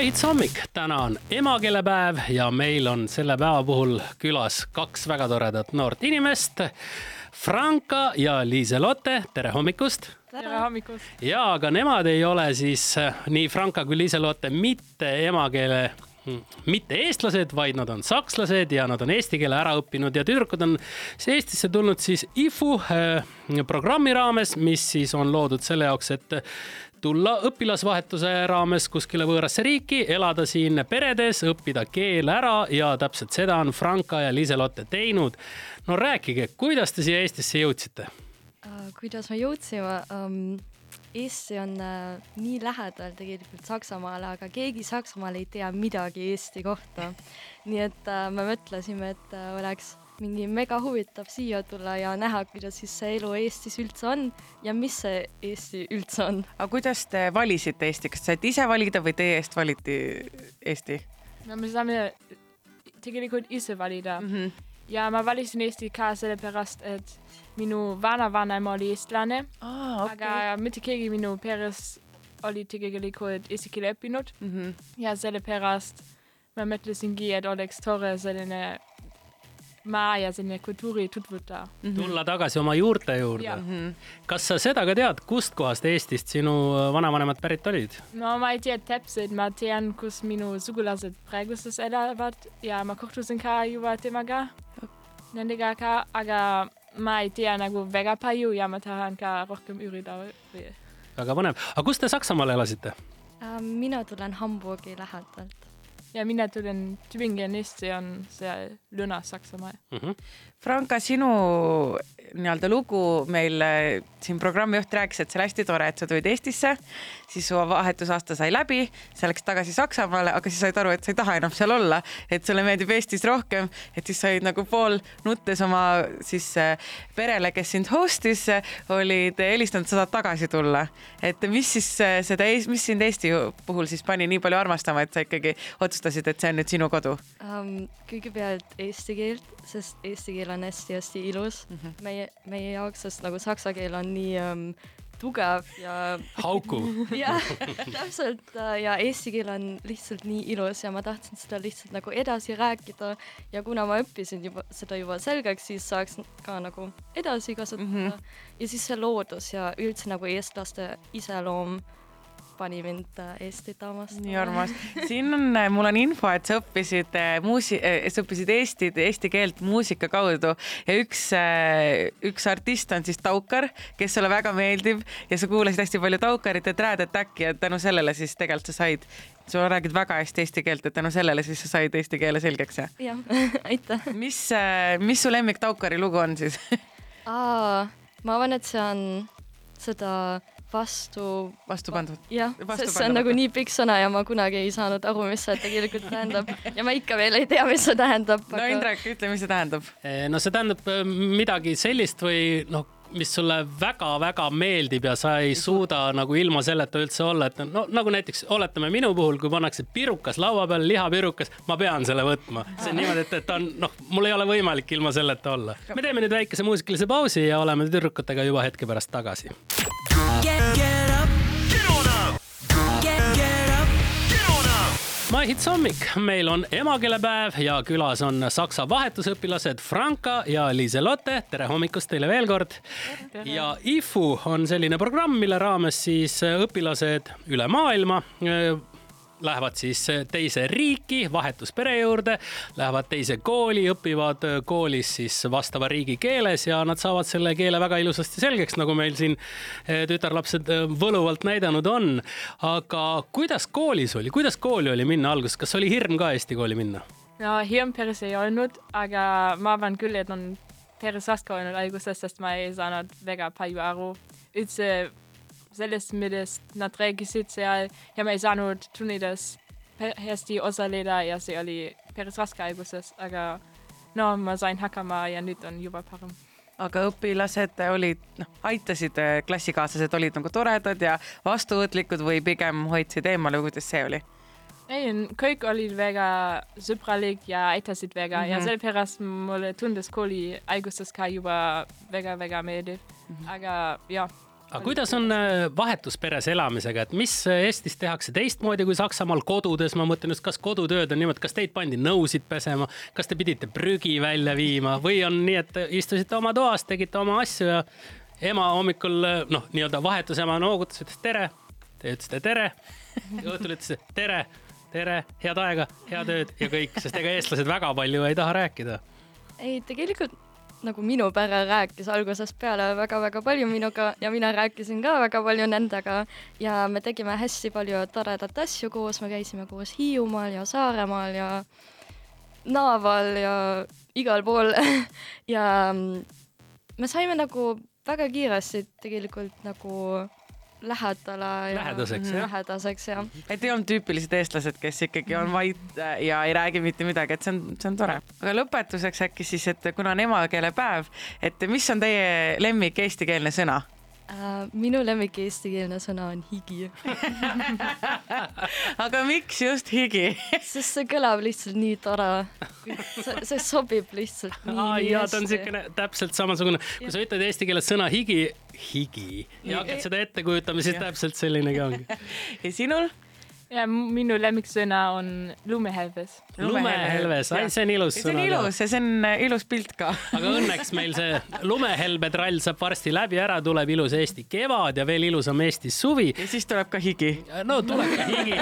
maihits hommik, täna on emakeelepäev ja meil on selle päeva puhul külas kaks väga toredat noort inimest. Franka ja Liise-Lotte, tere hommikust. tere hommikust. ja, aga nemad ei ole siis nii Franka kui Liise-Lotte mitte emakeele mitte eestlased, vaid nad on sakslased ja nad on eesti keele ära õppinud ja tüdrukud on Eestisse tulnud siis IFU äh, programmi raames, mis siis on loodud selle jaoks, et tulla õpilasvahetuse raames kuskile võõrasse riiki, elada siin peredes, õppida keel ära ja täpselt seda on Franka ja Liiselotte teinud. no rääkige, kuidas te siia Eestisse jõudsite uh,? kuidas me jõudsime um...? Eesti on äh, nii lähedal tegelikult Saksamaale, aga keegi Saksamaal ei tea midagi Eesti kohta. nii et äh, me mõtlesime, et äh, oleks mingi mega huvitav siia tulla ja näha, kuidas siis see elu Eestis üldse on ja mis see Eesti üldse on. aga kuidas te valisite Eesti, kas saite ise valida või teie eest valiti Eesti? no me saame tegelikult ise valida mm. -hmm. ja ma valisin Eesti ka sellepärast, et minu vanavanem oli eestlane ah,, okay. aga mitte keegi minu peres oli tegelikult eesti keele õppinud mm. -hmm. ja sellepärast ma mõtlesingi, et oleks tore selline maa ja selline kultuuri tutvuda mm. -hmm. tulla tagasi oma juurte juurde. Mm -hmm. kas sa seda ka tead, kustkohast Eestist sinu vanavanemad pärit olid? no ma ei tea täpselt, ma tean, kus minu sugulased praegustes elavad ja ma kohtusin ka juba temaga, nendega ka, aga ma ei tea nagu väga palju ja ma tahan ka rohkem uurida. väga põnev, aga kus te Saksamaal elasite? Ähm, mina tulen Hamburgi lähedalt. Ja mina tulen Tübingenist, see on see Lõuna-Saksamaa mm. -hmm. Franka, sinu nii-öelda lugu meil äh, siin programmijuht rääkis, et see oli hästi tore, et sa tulid Eestisse, siis su vahetusaasta sai läbi, sa läksid tagasi Saksamaale, aga siis said aru, et sa ei taha enam seal olla, et sulle meeldib Eestis rohkem, et siis said nagu pool nuttes oma siis äh, perele, kes sind host'is, olid helistanud, sa saad tagasi tulla. et mis siis äh, seda, mis sind Eesti puhul siis pani nii palju armastama, et sa ikkagi otsustasid, et see on nüüd sinu kodu um,? kõigepealt eesti keelt, sest eesti keel on hästi-hästi ilus mm -hmm. meie, meie jaoks, sest nagu saksa keel on nii um, tugev ja. hauku. jah, täpselt äh, ja eesti keel on lihtsalt nii ilus ja ma tahtsin seda lihtsalt nagu edasi rääkida ja kuna ma õppisin juba seda juba selgeks, siis saaks ka nagu edasi kasutada mm. -hmm. ja siis see loodus ja üldse nagu eestlaste iseloom pani mind äh, Eestit armastama. nii armas. siin on, äh, mul on info, et sa õppisid äh, muusi-, sa õppisid eesti, eesti keelt muusika kaudu ja üks, üks artist on siis Taukar, kes sulle väga meeldib ja sa kuulasid hästi palju Taukarit ja Trad Attacki ja tänu sellele siis tegelikult sa said sa räägid väga hästi eesti keelt, et tänu sellele siis sa said eesti keele selgeks, jah? jah, aitäh. mis, mis su lemmik Taukari lugu on siis aa, ma arvan, et see on seda vastu. vastu pandud. jah, sest see on nagu nii pikk sõna ja ma kunagi ei saanud aru, mis see tegelikult tähendab ja ma ikka veel ei tea, mis see tähendab aga.... no Indrek, ütle, mis see tähendab. Eh, no see tähendab eh, midagi sellist või noh mis sulle väga-väga meeldib ja sa ei suuda nagu ilma selleta üldse olla, et no nagu näiteks oletame minu puhul, kui pannakse pirukas laua peal, lihapirukas, ma pean selle võtma. see on niimoodi, et, et on noh, mul ei ole võimalik ilma selleta olla. me teeme nüüd väikese muusikalise pausi ja oleme tüdrukutega juba hetke pärast tagasi. My Hits hommik, meil on emakeelepäev ja külas on saksa vahetusõpilased Franka ja Liise-Lotte. tere hommikust teile veel kord. ja IFU on selline programm, mille raames siis õpilased üle maailma lähevad siis teise riiki vahetuspere juurde, lähevad teise kooli, õpivad koolis siis vastava riigi keeles ja nad saavad selle keele väga ilusasti selgeks, nagu meil siin eh, tütarlapsed eh, võluvalt näidanud on. aga kuidas koolis oli, kuidas kooli oli minna alguses, kas oli hirm ka Eesti kooli minna? no hirm päris ei olnud, aga ma arvan küll, et on päris raske olnud alguses, sest ma ei saanud väga palju aru üldse sellest, millest nad rääkisid seal ja ma ei saanud tunnides hästi osaleda ja see oli päris raske alguses, aga no ma sain hakkama ja nüüd on juba parem aga õpilased olid, noh, aitasid, klassikaaslased olid nagu toredad ja vastuvõtlikud või pigem hoidsid eemale, kuidas see oli? ei, kõik olid väga sõbralik ja aitasid väga mm -hmm. ja mhm. sellepärast mulle tundus kooli alguses ka juba väga-väga meeldiv mm. -hmm. aga jah aga kuidas on äh, vahetusperes elamisega, et mis Eestis tehakse teistmoodi kui Saksamaal kodudes, ma mõtlen just, kas kodutööd on niimoodi, kas teid pandi nõusid pesema, kas te pidite prügi välja viima või on nii, et istusite oma toas, tegite oma asju ja ema hommikul noh, nii-öelda vahetusema noogutas, ütles tere, te ütlesite tere, õhtul ütlesite tere, tere, head aega, head ööd ja kõik, sest ega eestlased väga palju ei taha rääkida. ei, tegelikult nagu minu pere rääkis algusest peale väga-väga palju minuga ja mina rääkisin ka väga palju nendega. Ja me tegime hästi palju toredat asju koos, me käisime koos Hiiumaal ja Saaremaal ja Naaval ja igal pool. Ja mm, me saime nagu väga kiiresti tegelikult nagu lähedale ja Lähedaseks, jah. lähedaseks ja et ei olnud tüüpilised eestlased, kes ikkagi on vait ja ei räägi mitte midagi, et see on, see on tore. aga lõpetuseks äkki siis, et kuna on emakeelepäev, et mis on teie lemmik eestikeelne sõna? Äh, minu lemmik eestikeelne sõna on higi, aga miks just higi? sest see kõlab lihtsalt nii tore. see, sobib lihtsalt nii, nii jaa, ta on siukene täpselt samasugune, kui sa ütled eesti keeles sõna higi, higi ja hakkad seda ette kujutama, siis täpselt sellinegi ongi. ja sinul? Ja minu lemmiksõna on lumehelbes. lumehelves, ai see on ilus see on sõna. ilus ja see on äh, ilus pilt ka. aga õnneks meil see lumehelbetrall saab varsti läbi ära, tuleb ilus Eesti kevad ja veel ilusam Eesti suvi ja siis tuleb ka higi. no tuleb ka higi,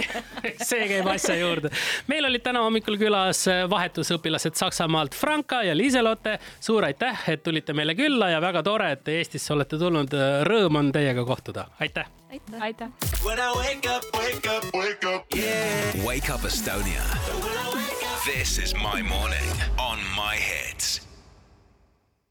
see käib asja juurde. meil olid täna hommikul külas vahetusõpilased Saksamaalt Franka ja Liiselotte. suur aitäh, et tulite meile külla ja väga tore, et te Eestisse olete tulnud. Rõõm on teiega kohtuda, aitäh. aitäh. aitäh. Wake up, yeah. Wake Up Estonia. This is my morning on my hits.